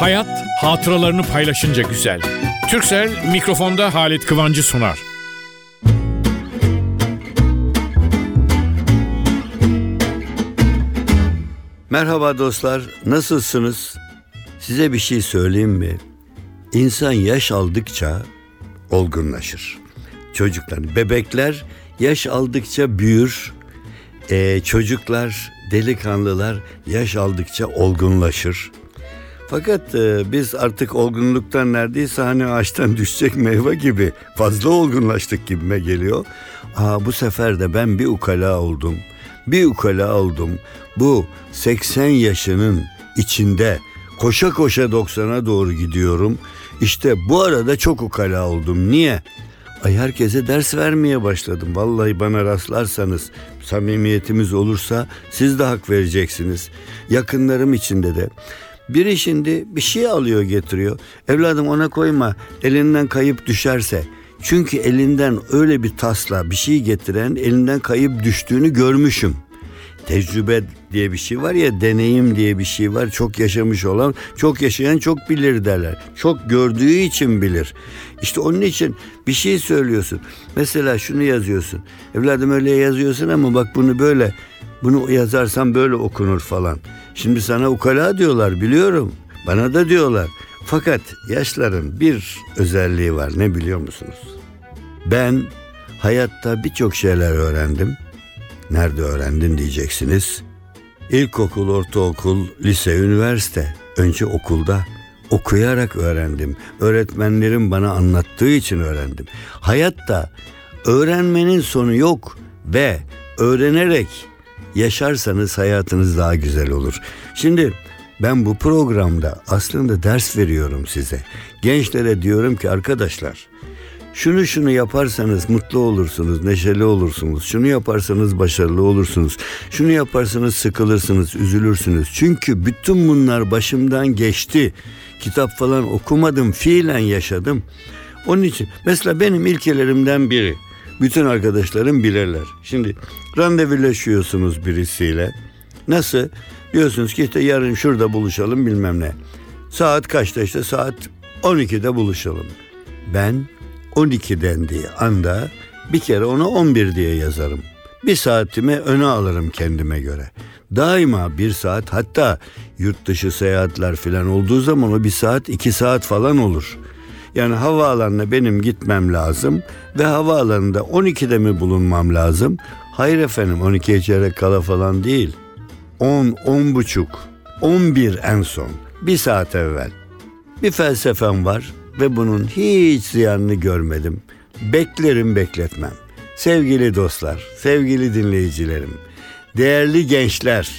Hayat hatıralarını paylaşınca güzel. Türksel mikrofonda Halit Kıvancı sunar. Merhaba dostlar, nasılsınız? Size bir şey söyleyeyim mi? İnsan yaş aldıkça olgunlaşır. Çocuklar, bebekler yaş aldıkça büyür. Ee, çocuklar, delikanlılar yaş aldıkça olgunlaşır. Fakat e, biz artık olgunluktan neredeyse hani ağaçtan düşecek meyve gibi fazla olgunlaştık gibime geliyor. Aa, bu sefer de ben bir ukala oldum. Bir ukala oldum. Bu 80 yaşının içinde koşa koşa 90'a doğru gidiyorum. İşte bu arada çok ukala oldum. Niye? Ay herkese ders vermeye başladım. Vallahi bana rastlarsanız, samimiyetimiz olursa siz de hak vereceksiniz. Yakınlarım içinde de. Biri şimdi bir şey alıyor getiriyor. Evladım ona koyma elinden kayıp düşerse. Çünkü elinden öyle bir tasla bir şey getiren elinden kayıp düştüğünü görmüşüm. Tecrübe diye bir şey var ya deneyim diye bir şey var. Çok yaşamış olan çok yaşayan çok bilir derler. Çok gördüğü için bilir. İşte onun için bir şey söylüyorsun. Mesela şunu yazıyorsun. Evladım öyle yazıyorsun ama bak bunu böyle bunu yazarsan böyle okunur falan. Şimdi sana ukala diyorlar biliyorum. Bana da diyorlar. Fakat yaşların bir özelliği var ne biliyor musunuz? Ben hayatta birçok şeyler öğrendim. Nerede öğrendin diyeceksiniz. İlkokul, ortaokul, lise, üniversite. Önce okulda okuyarak öğrendim. Öğretmenlerim bana anlattığı için öğrendim. Hayatta öğrenmenin sonu yok ve öğrenerek yaşarsanız hayatınız daha güzel olur. Şimdi ben bu programda aslında ders veriyorum size. Gençlere diyorum ki arkadaşlar şunu şunu yaparsanız mutlu olursunuz, neşeli olursunuz. Şunu yaparsanız başarılı olursunuz. Şunu yaparsanız sıkılırsınız, üzülürsünüz. Çünkü bütün bunlar başımdan geçti. Kitap falan okumadım, fiilen yaşadım. Onun için mesela benim ilkelerimden biri. Bütün arkadaşlarım bilirler. Şimdi randevulaşıyorsunuz birisiyle. Nasıl? Diyorsunuz ki işte yarın şurada buluşalım bilmem ne. Saat kaçta işte saat 12'de buluşalım. Ben 12 dendiği anda bir kere ona 11 diye yazarım. Bir saatimi öne alırım kendime göre. Daima bir saat hatta yurt dışı seyahatler falan olduğu zaman o bir saat iki saat falan olur. Yani havaalanına benim gitmem lazım ve havaalanında 12'de mi bulunmam lazım? Hayır efendim 12'ye çeyrek kala falan değil. 10, 10 buçuk, 11 en son. Bir saat evvel. Bir felsefem var ve bunun hiç ziyanını görmedim. Beklerim bekletmem. Sevgili dostlar, sevgili dinleyicilerim, değerli gençler,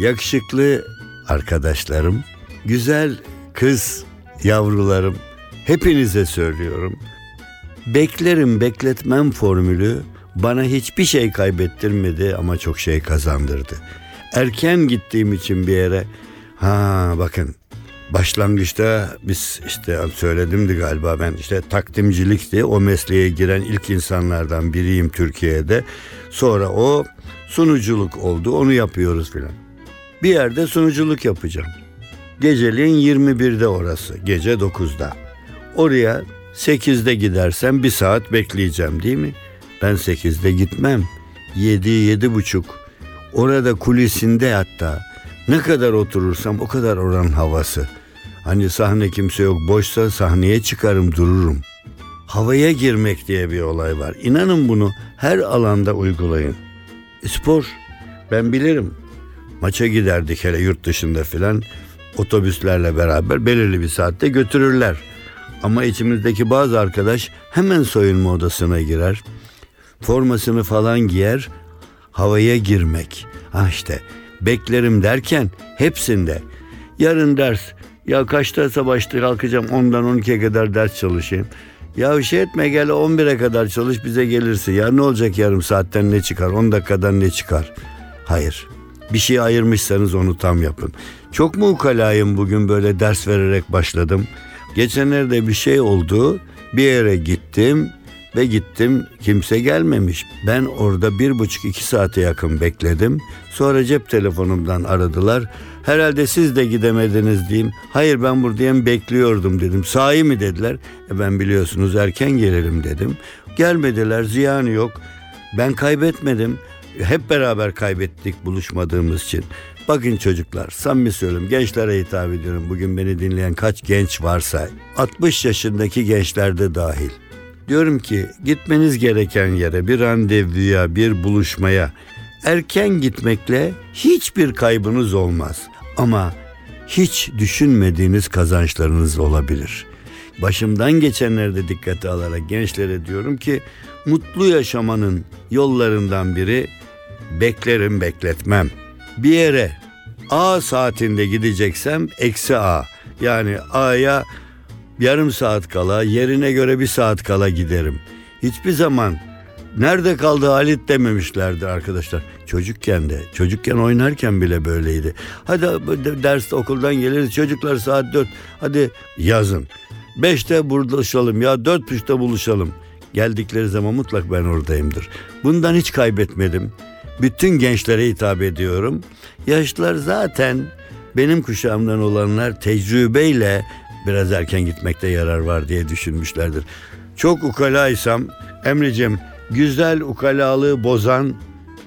yakışıklı arkadaşlarım, güzel kız yavrularım, hepinize söylüyorum. Beklerim bekletmem formülü bana hiçbir şey kaybettirmedi ama çok şey kazandırdı. Erken gittiğim için bir yere ha bakın başlangıçta biz işte söyledimdi galiba ben işte takdimcilikti o mesleğe giren ilk insanlardan biriyim Türkiye'de. Sonra o sunuculuk oldu onu yapıyoruz filan. Bir yerde sunuculuk yapacağım. Geceliğin 21'de orası gece 9'da. Oraya 8'de gidersem bir saat bekleyeceğim değil mi? Ben 8'de gitmem. 7 yedi buçuk. Orada kulisinde hatta ne kadar oturursam o kadar oranın havası. Hani sahne kimse yok boşsa sahneye çıkarım dururum. Havaya girmek diye bir olay var. İnanın bunu her alanda uygulayın. Spor ben bilirim. Maça giderdik hele yurt dışında filan otobüslerle beraber belirli bir saatte götürürler. Ama içimizdeki bazı arkadaş hemen soyunma odasına girer. Formasını falan giyer. Havaya girmek. Ah işte beklerim derken hepsinde. Yarın ders. Ya kaçta savaşta kalkacağım ondan 12'ye kadar ders çalışayım. Ya şey etme gel 11'e kadar çalış bize gelirsin. Ya ne olacak yarım saatten ne çıkar 10 dakikadan ne çıkar? Hayır. Bir şey ayırmışsanız onu tam yapın. Çok mu ukalayım bugün böyle ders vererek başladım. Geçenlerde bir şey oldu. Bir yere gittim. Ve gittim kimse gelmemiş. Ben orada bir buçuk iki saate yakın bekledim. Sonra cep telefonumdan aradılar. Herhalde siz de gidemediniz diyeyim. Hayır ben buradayım bekliyordum dedim. Sahi mi dediler. E ben biliyorsunuz erken gelirim dedim. Gelmediler ziyanı yok. Ben kaybetmedim. Hep beraber kaybettik buluşmadığımız için. Bakın çocuklar samimi söylüyorum gençlere hitap ediyorum. Bugün beni dinleyen kaç genç varsa 60 yaşındaki gençler de dahil. Diyorum ki gitmeniz gereken yere bir randevuya bir buluşmaya erken gitmekle hiçbir kaybınız olmaz. Ama hiç düşünmediğiniz kazançlarınız olabilir. Başımdan geçenleri de dikkate alarak gençlere diyorum ki mutlu yaşamanın yollarından biri beklerim bekletmem. Bir yere A saatinde gideceksem eksi A. Yani A'ya yarım saat kala yerine göre bir saat kala giderim. Hiçbir zaman nerede kaldı Halit dememişlerdi arkadaşlar. Çocukken de çocukken oynarken bile böyleydi. Hadi derste okuldan geliriz çocuklar saat dört hadi yazın. Beşte buluşalım ya dört buçukta buluşalım. Geldikleri zaman mutlak ben oradayımdır. Bundan hiç kaybetmedim. Bütün gençlere hitap ediyorum. Yaşlılar zaten benim kuşağımdan olanlar tecrübeyle biraz erken gitmekte yarar var diye düşünmüşlerdir. Çok ukalaysam Emre'cim güzel ukalalığı bozan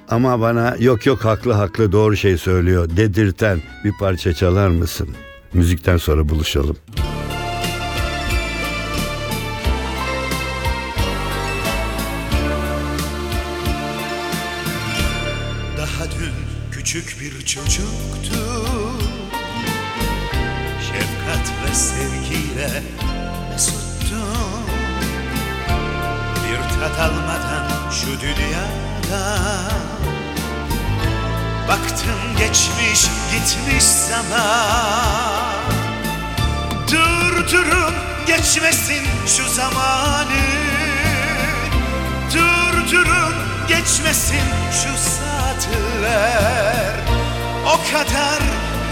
ama bana yok yok haklı haklı doğru şey söylüyor dedirten bir parça çalar mısın? Müzikten sonra buluşalım. Daha dün küçük bir çocuktu Şefkat ve sevgiyle mesuttum tat almadan şu dünyada. Baktım geçmiş gitmiş zaman. Durdurun geçmesin şu zamanı. Durdurun geçmesin şu saatler. O kadar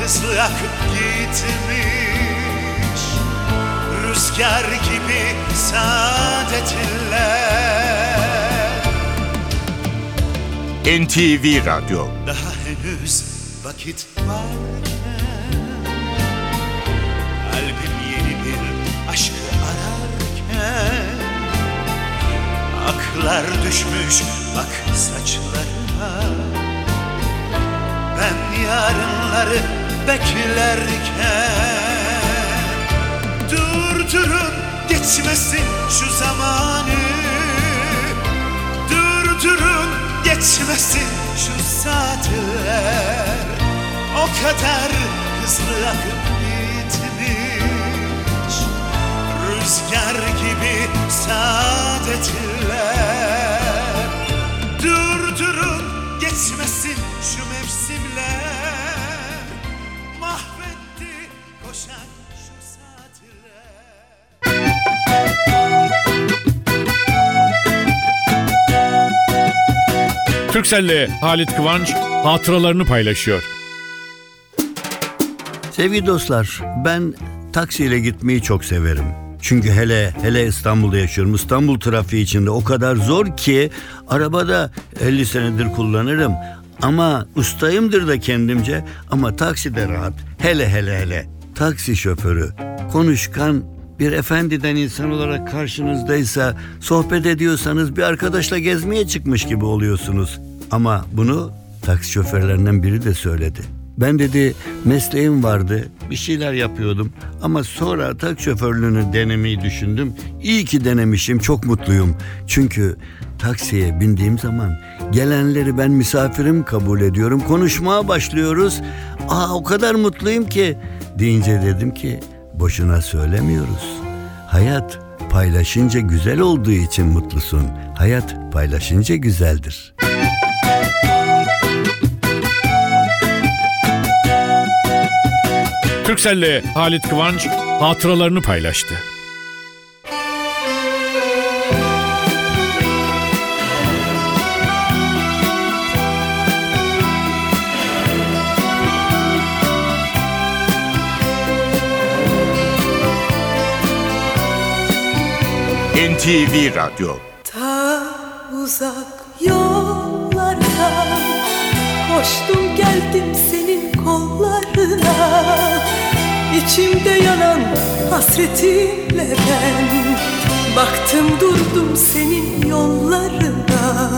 hızlı akıp gitmiş. Rüzgar gibi saadetler NTV Radyo. Daha henüz vakit varken Kalbim yeni bir aşkı ararken Aklar düşmüş bak saçlarıma Ben yarınları beklerken Durdurun geçmesin şu zamanı. Durdurun geçmesin şu saatler. O kadar hızlı akıp gitmiş. Rüzgar gibi saadetler Türkcell'le Halit Kıvanç hatıralarını paylaşıyor. Sevgili dostlar ben taksiyle gitmeyi çok severim. Çünkü hele hele İstanbul'da yaşıyorum. İstanbul trafiği içinde o kadar zor ki arabada 50 senedir kullanırım. Ama ustayımdır da kendimce ama takside rahat. Hele hele hele. Taksi şoförü konuşkan bir efendiden insan olarak karşınızdaysa sohbet ediyorsanız bir arkadaşla gezmeye çıkmış gibi oluyorsunuz. Ama bunu taksi şoförlerinden biri de söyledi. Ben dedi mesleğim vardı bir şeyler yapıyordum ama sonra taksi şoförlüğünü denemeyi düşündüm. İyi ki denemişim çok mutluyum. Çünkü taksiye bindiğim zaman gelenleri ben misafirim kabul ediyorum. Konuşmaya başlıyoruz. Aa o kadar mutluyum ki deyince dedim ki boşuna söylemiyoruz. Hayat paylaşınca güzel olduğu için mutlusun. Hayat paylaşınca güzeldir. Türkcell'le Halit Kıvanç hatıralarını paylaştı. NTV Radyo uzak yollardan Koştum geldim İçimde yanan hasretinle ben. Baktım durdum senin yollarına.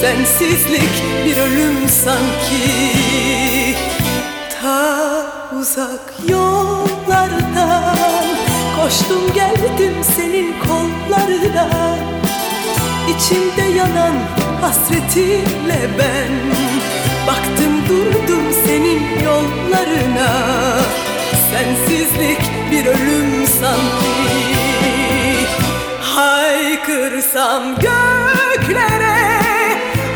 Sensizlik bir ölüm sanki. Ta uzak yollardan Koştum geldim senin kollarına İçimde yanan hasretinle ben. Baktım durdum senin yollarına Sensizlik bir ölüm sanki. Haykırsam göklere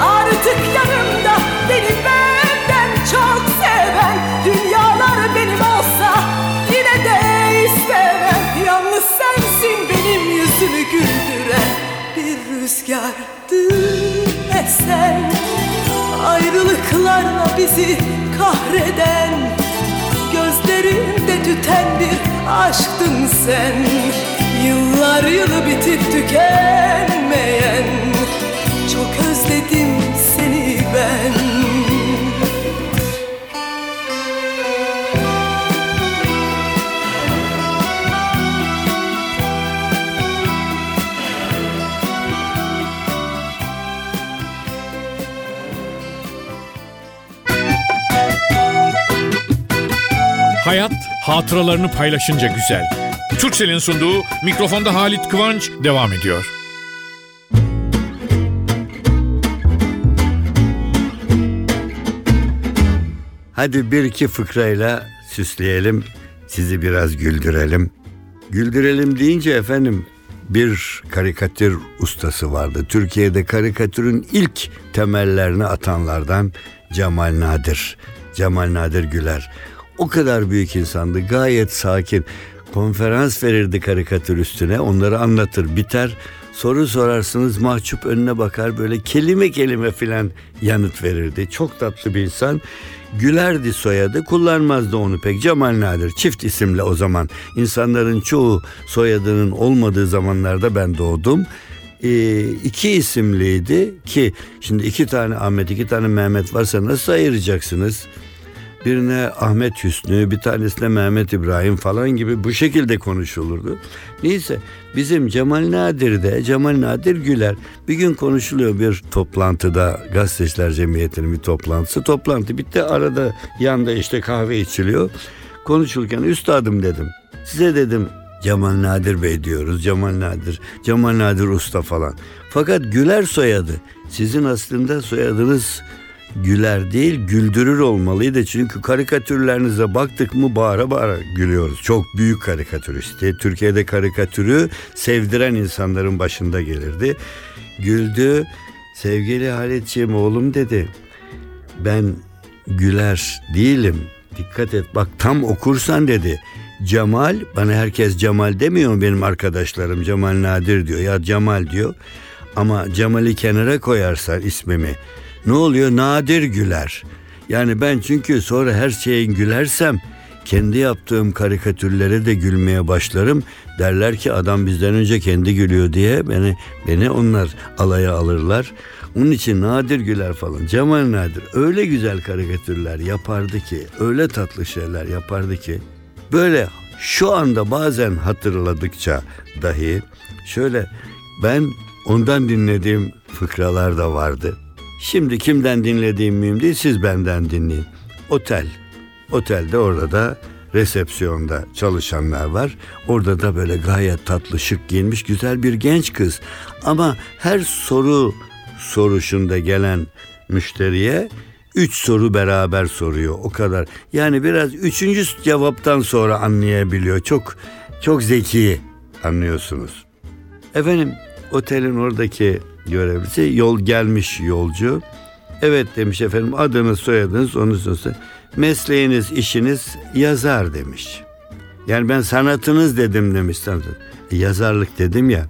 Artık yanımda beni benden çok seven Dünyalar benim olsa yine de istemem. Yalnız sensin benim yüzümü güldüren Bir rüzgardı esen Ayrılıklarla bizi kahreden tüten bir aşktın sen. Yıllar yılı bitip tükenmeyen Çok özledim seni ben hatıralarını paylaşınca güzel. Türksel'in sunduğu mikrofonda Halit Kıvanç devam ediyor. Hadi bir iki fıkrayla süsleyelim, sizi biraz güldürelim. Güldürelim deyince efendim bir karikatür ustası vardı. Türkiye'de karikatürün ilk temellerini atanlardan Cemal Nadir. Cemal Nadir Güler. O kadar büyük insandı, gayet sakin. Konferans verirdi karikatür üstüne, onları anlatır, biter. Soru sorarsınız mahcup önüne bakar böyle kelime kelime filan yanıt verirdi. Çok tatlı bir insan. Gülerdi soyadı kullanmazdı onu pek Cemal Nadir çift isimle o zaman insanların çoğu soyadının olmadığı zamanlarda ben doğdum ee, iki isimliydi ki şimdi iki tane Ahmet iki tane Mehmet varsa nasıl ayıracaksınız? Birine Ahmet Hüsnü, bir tanesine Mehmet İbrahim falan gibi bu şekilde konuşulurdu. Neyse bizim Cemal Nadir'de, Cemal Nadir Güler bir gün konuşuluyor bir toplantıda, Gazeteciler Cemiyeti'nin bir toplantısı. Toplantı bitti, arada yanda işte kahve içiliyor. Konuşurken üstadım dedim. Size dedim Cemal Nadir Bey diyoruz. Cemal Nadir, Cemal Nadir Usta falan. Fakat Güler soyadı. Sizin aslında soyadınız güler değil güldürür olmalıydı. Çünkü karikatürlerinize baktık mı bağıra bağıra gülüyoruz. Çok büyük karikatüristi. Türkiye'de karikatürü sevdiren insanların başında gelirdi. Güldü. Sevgili Halitciğim oğlum dedi. Ben güler değilim. Dikkat et bak tam okursan dedi. Cemal bana herkes Cemal demiyor mu benim arkadaşlarım Cemal Nadir diyor ya Cemal diyor. Ama Cemal'i kenara koyarsan ismimi ne oluyor? Nadir güler. Yani ben çünkü sonra her şeye gülersem kendi yaptığım karikatürlere de gülmeye başlarım. Derler ki adam bizden önce kendi gülüyor diye beni beni onlar alaya alırlar. Onun için Nadir Güler falan, Cemal Nadir öyle güzel karikatürler yapardı ki, öyle tatlı şeyler yapardı ki. Böyle şu anda bazen hatırladıkça dahi şöyle ben ondan dinlediğim fıkralar da vardı. Şimdi kimden dinlediğim mühim değil siz benden dinleyin. Otel. Otelde orada da resepsiyonda çalışanlar var. Orada da böyle gayet tatlı şık giyinmiş güzel bir genç kız. Ama her soru soruşunda gelen müşteriye üç soru beraber soruyor o kadar. Yani biraz üçüncü cevaptan sonra anlayabiliyor. Çok çok zeki anlıyorsunuz. Efendim otelin oradaki görevlisi yol gelmiş yolcu. Evet demiş efendim adınız soyadınız onu sorsa. Mesleğiniz işiniz yazar demiş. Yani ben sanatınız dedim demiş. E, yazarlık dedim ya.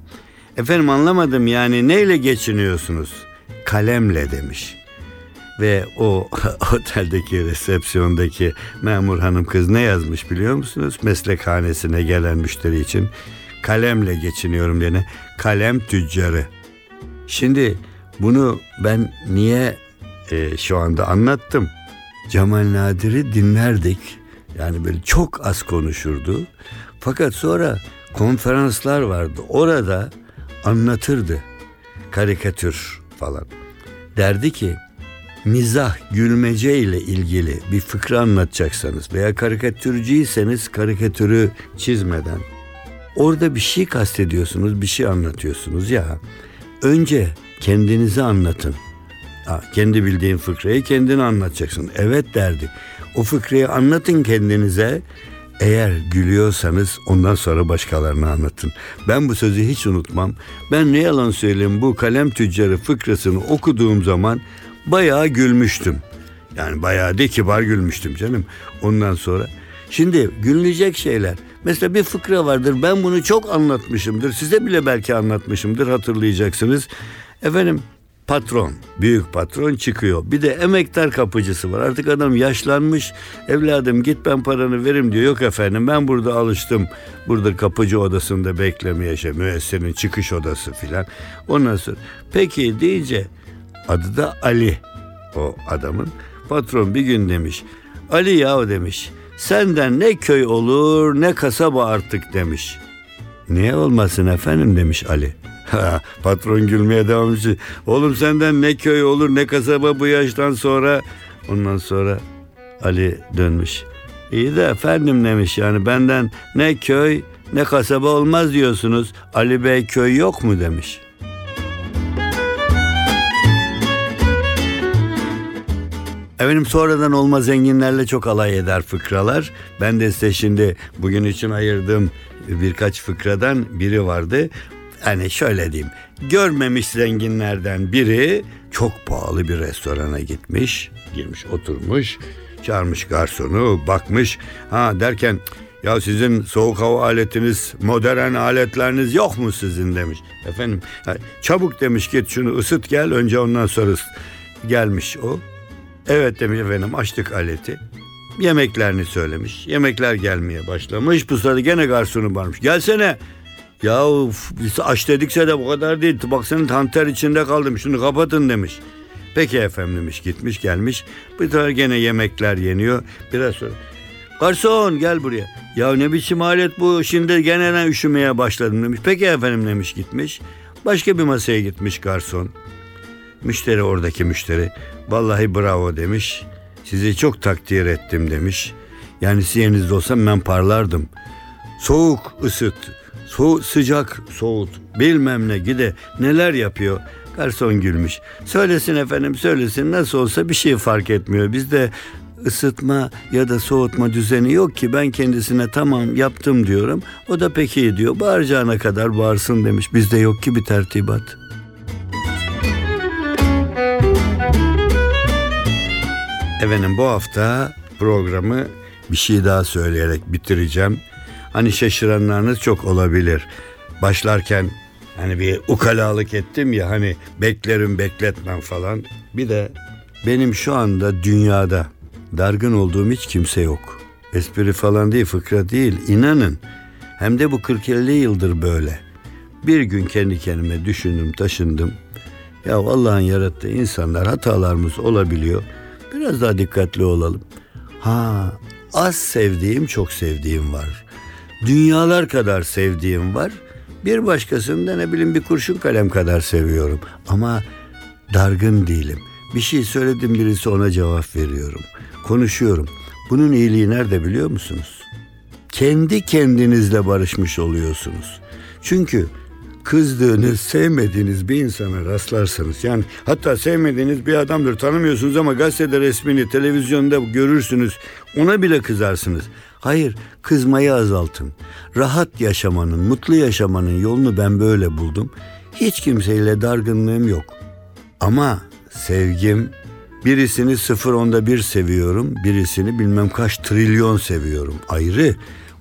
Efendim anlamadım yani neyle geçiniyorsunuz? Kalemle demiş. Ve o oteldeki resepsiyondaki memur hanım kız ne yazmış biliyor musunuz? Meslekhanesine gelen müşteri için kalemle geçiniyorum diye. Kalem tüccarı. Şimdi Bunu ben niye e, şu anda anlattım? Cemal Nadir'i dinlerdik. Yani böyle çok az konuşurdu. Fakat sonra konferanslar vardı. Orada anlatırdı. Karikatür falan. Derdi ki mizah, gülmece ile ilgili bir fıkra anlatacaksanız veya karikatürcüyseniz karikatürü çizmeden orada bir şey kastediyorsunuz, bir şey anlatıyorsunuz ya. Önce kendinizi anlatın. Ha, kendi bildiğin fıkrayı kendin anlatacaksın. Evet derdi. O fıkrayı anlatın kendinize. Eğer gülüyorsanız ondan sonra başkalarına anlatın. Ben bu sözü hiç unutmam. Ben ne yalan söyleyeyim bu kalem tüccarı fıkrasını okuduğum zaman bayağı gülmüştüm. Yani bayağı de kibar gülmüştüm canım. Ondan sonra şimdi gülünecek şeyler. Mesela bir fıkra vardır. Ben bunu çok anlatmışımdır. Size bile belki anlatmışımdır hatırlayacaksınız. Efendim patron, büyük patron çıkıyor. Bir de emektar kapıcısı var. Artık adam yaşlanmış. Evladım git ben paranı verim diyor. Yok efendim ben burada alıştım. Burada kapıcı odasında beklemeye şey müessenin çıkış odası filan. Ondan sonra peki deyince adı da Ali o adamın. Patron bir gün demiş. Ali yahu demiş. Senden ne köy olur ne kasaba artık demiş. Niye olmasın efendim demiş Ali. Patron gülmeye devam etmiş. Oğlum senden ne köy olur ne kasaba bu yaştan sonra. Ondan sonra Ali dönmüş. İyi de efendim demiş yani benden ne köy ne kasaba olmaz diyorsunuz. Ali Bey köy yok mu demiş. Efendim sonradan olma zenginlerle çok alay eder fıkralar. Ben de size şimdi bugün için ayırdığım birkaç fıkradan biri vardı. Hani şöyle diyeyim. Görmemiş zenginlerden biri çok pahalı bir restorana gitmiş. Girmiş oturmuş. Çağırmış garsonu bakmış. Ha derken ya sizin soğuk hava aletiniz, modern aletleriniz yok mu sizin demiş. Efendim çabuk demiş git şunu ısıt gel önce ondan sonra ısıt. Gelmiş o. Evet demiş efendim açtık aleti. Yemeklerini söylemiş. Yemekler gelmeye başlamış. Bu sırada gene garsonu varmış. Gelsene. Ya aç dedikse de bu kadar değil. Bak senin tanter içinde kaldım. Şunu kapatın demiş. Peki efendim demiş. Gitmiş gelmiş. Bir tane gene yemekler yeniyor. Biraz sonra. Garson gel buraya. Ya ne biçim alet bu? Şimdi gene üşümeye başladım demiş. Peki efendim demiş gitmiş. Başka bir masaya gitmiş garson. Müşteri oradaki müşteri. Vallahi bravo demiş. Sizi çok takdir ettim demiş. Yani siz yerinizde olsam ben parlardım. Soğuk ısıt, soğuk sıcak soğut, bilmem ne gide neler yapıyor. Garson gülmüş. Söylesin efendim söylesin nasıl olsa bir şey fark etmiyor. Bizde ısıtma ya da soğutma düzeni yok ki ben kendisine tamam yaptım diyorum. O da peki diyor. Bağıracağına kadar bağırsın demiş. Bizde yok ki bir tertibat. Efendim bu hafta programı bir şey daha söyleyerek bitireceğim. Hani şaşıranlarınız çok olabilir. Başlarken hani bir ukalalık ettim ya hani beklerim bekletmem falan. Bir de benim şu anda dünyada dargın olduğum hiç kimse yok. Espri falan değil fıkra değil inanın. Hem de bu 40-50 yıldır böyle. Bir gün kendi kendime düşündüm taşındım. Ya Allah'ın yarattığı insanlar hatalarımız olabiliyor. Biraz daha dikkatli olalım. Ha, az sevdiğim çok sevdiğim var. Dünyalar kadar sevdiğim var. Bir başkasını da ne bileyim bir kurşun kalem kadar seviyorum. Ama dargın değilim. Bir şey söyledim birisi ona cevap veriyorum. Konuşuyorum. Bunun iyiliği nerede biliyor musunuz? Kendi kendinizle barışmış oluyorsunuz. Çünkü kızdığınız, sevmediğiniz bir insana rastlarsanız yani hatta sevmediğiniz bir adamdır tanımıyorsunuz ama gazetede resmini, televizyonda görürsünüz ona bile kızarsınız. Hayır, kızmayı azaltın. Rahat yaşamanın, mutlu yaşamanın yolunu ben böyle buldum. Hiç kimseyle dargınlığım yok. Ama sevgim birisini sıfır onda bir seviyorum, birisini bilmem kaç trilyon seviyorum. Ayrı.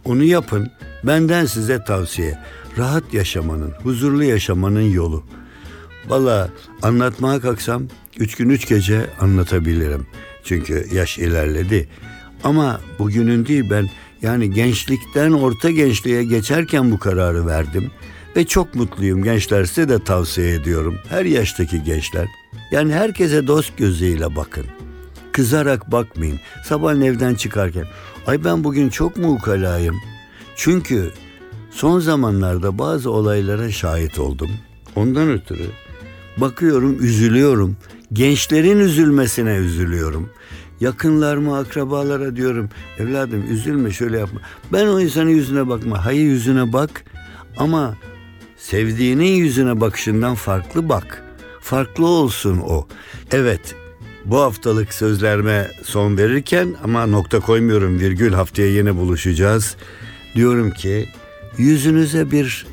Onu yapın. Benden size tavsiye rahat yaşamanın, huzurlu yaşamanın yolu. Valla anlatmaya kalksam üç gün üç gece anlatabilirim. Çünkü yaş ilerledi. Ama bugünün değil ben yani gençlikten orta gençliğe geçerken bu kararı verdim. Ve çok mutluyum gençler size de tavsiye ediyorum. Her yaştaki gençler. Yani herkese dost gözüyle bakın. Kızarak bakmayın. Sabah evden çıkarken. Ay ben bugün çok mu ukalayım? Çünkü son zamanlarda bazı olaylara şahit oldum. Ondan ötürü bakıyorum üzülüyorum. Gençlerin üzülmesine üzülüyorum. Yakınlarıma, akrabalara diyorum. Evladım üzülme şöyle yapma. Ben o insanın yüzüne bakma. Hayır yüzüne bak. Ama sevdiğinin yüzüne bakışından farklı bak. Farklı olsun o. Evet bu haftalık sözlerime son verirken ama nokta koymuyorum virgül haftaya yine buluşacağız. Diyorum ki yüzünüze bir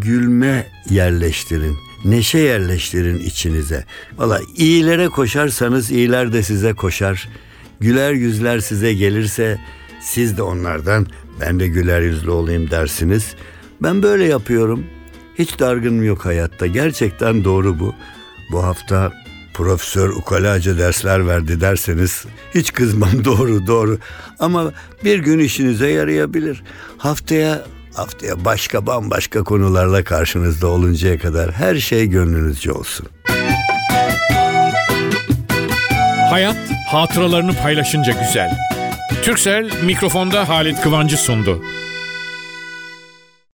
gülme yerleştirin. Neşe yerleştirin içinize. Valla iyilere koşarsanız iyiler de size koşar. Güler yüzler size gelirse siz de onlardan ben de güler yüzlü olayım dersiniz. Ben böyle yapıyorum. Hiç dargınım yok hayatta. Gerçekten doğru bu. Bu hafta profesör ukalaca dersler verdi derseniz hiç kızmam doğru doğru. Ama bir gün işinize yarayabilir. Haftaya haftaya başka bambaşka konularla karşınızda oluncaya kadar her şey gönlünüzce olsun. Hayat hatıralarını paylaşınca güzel. Türksel mikrofonda Halit Kıvancı sundu.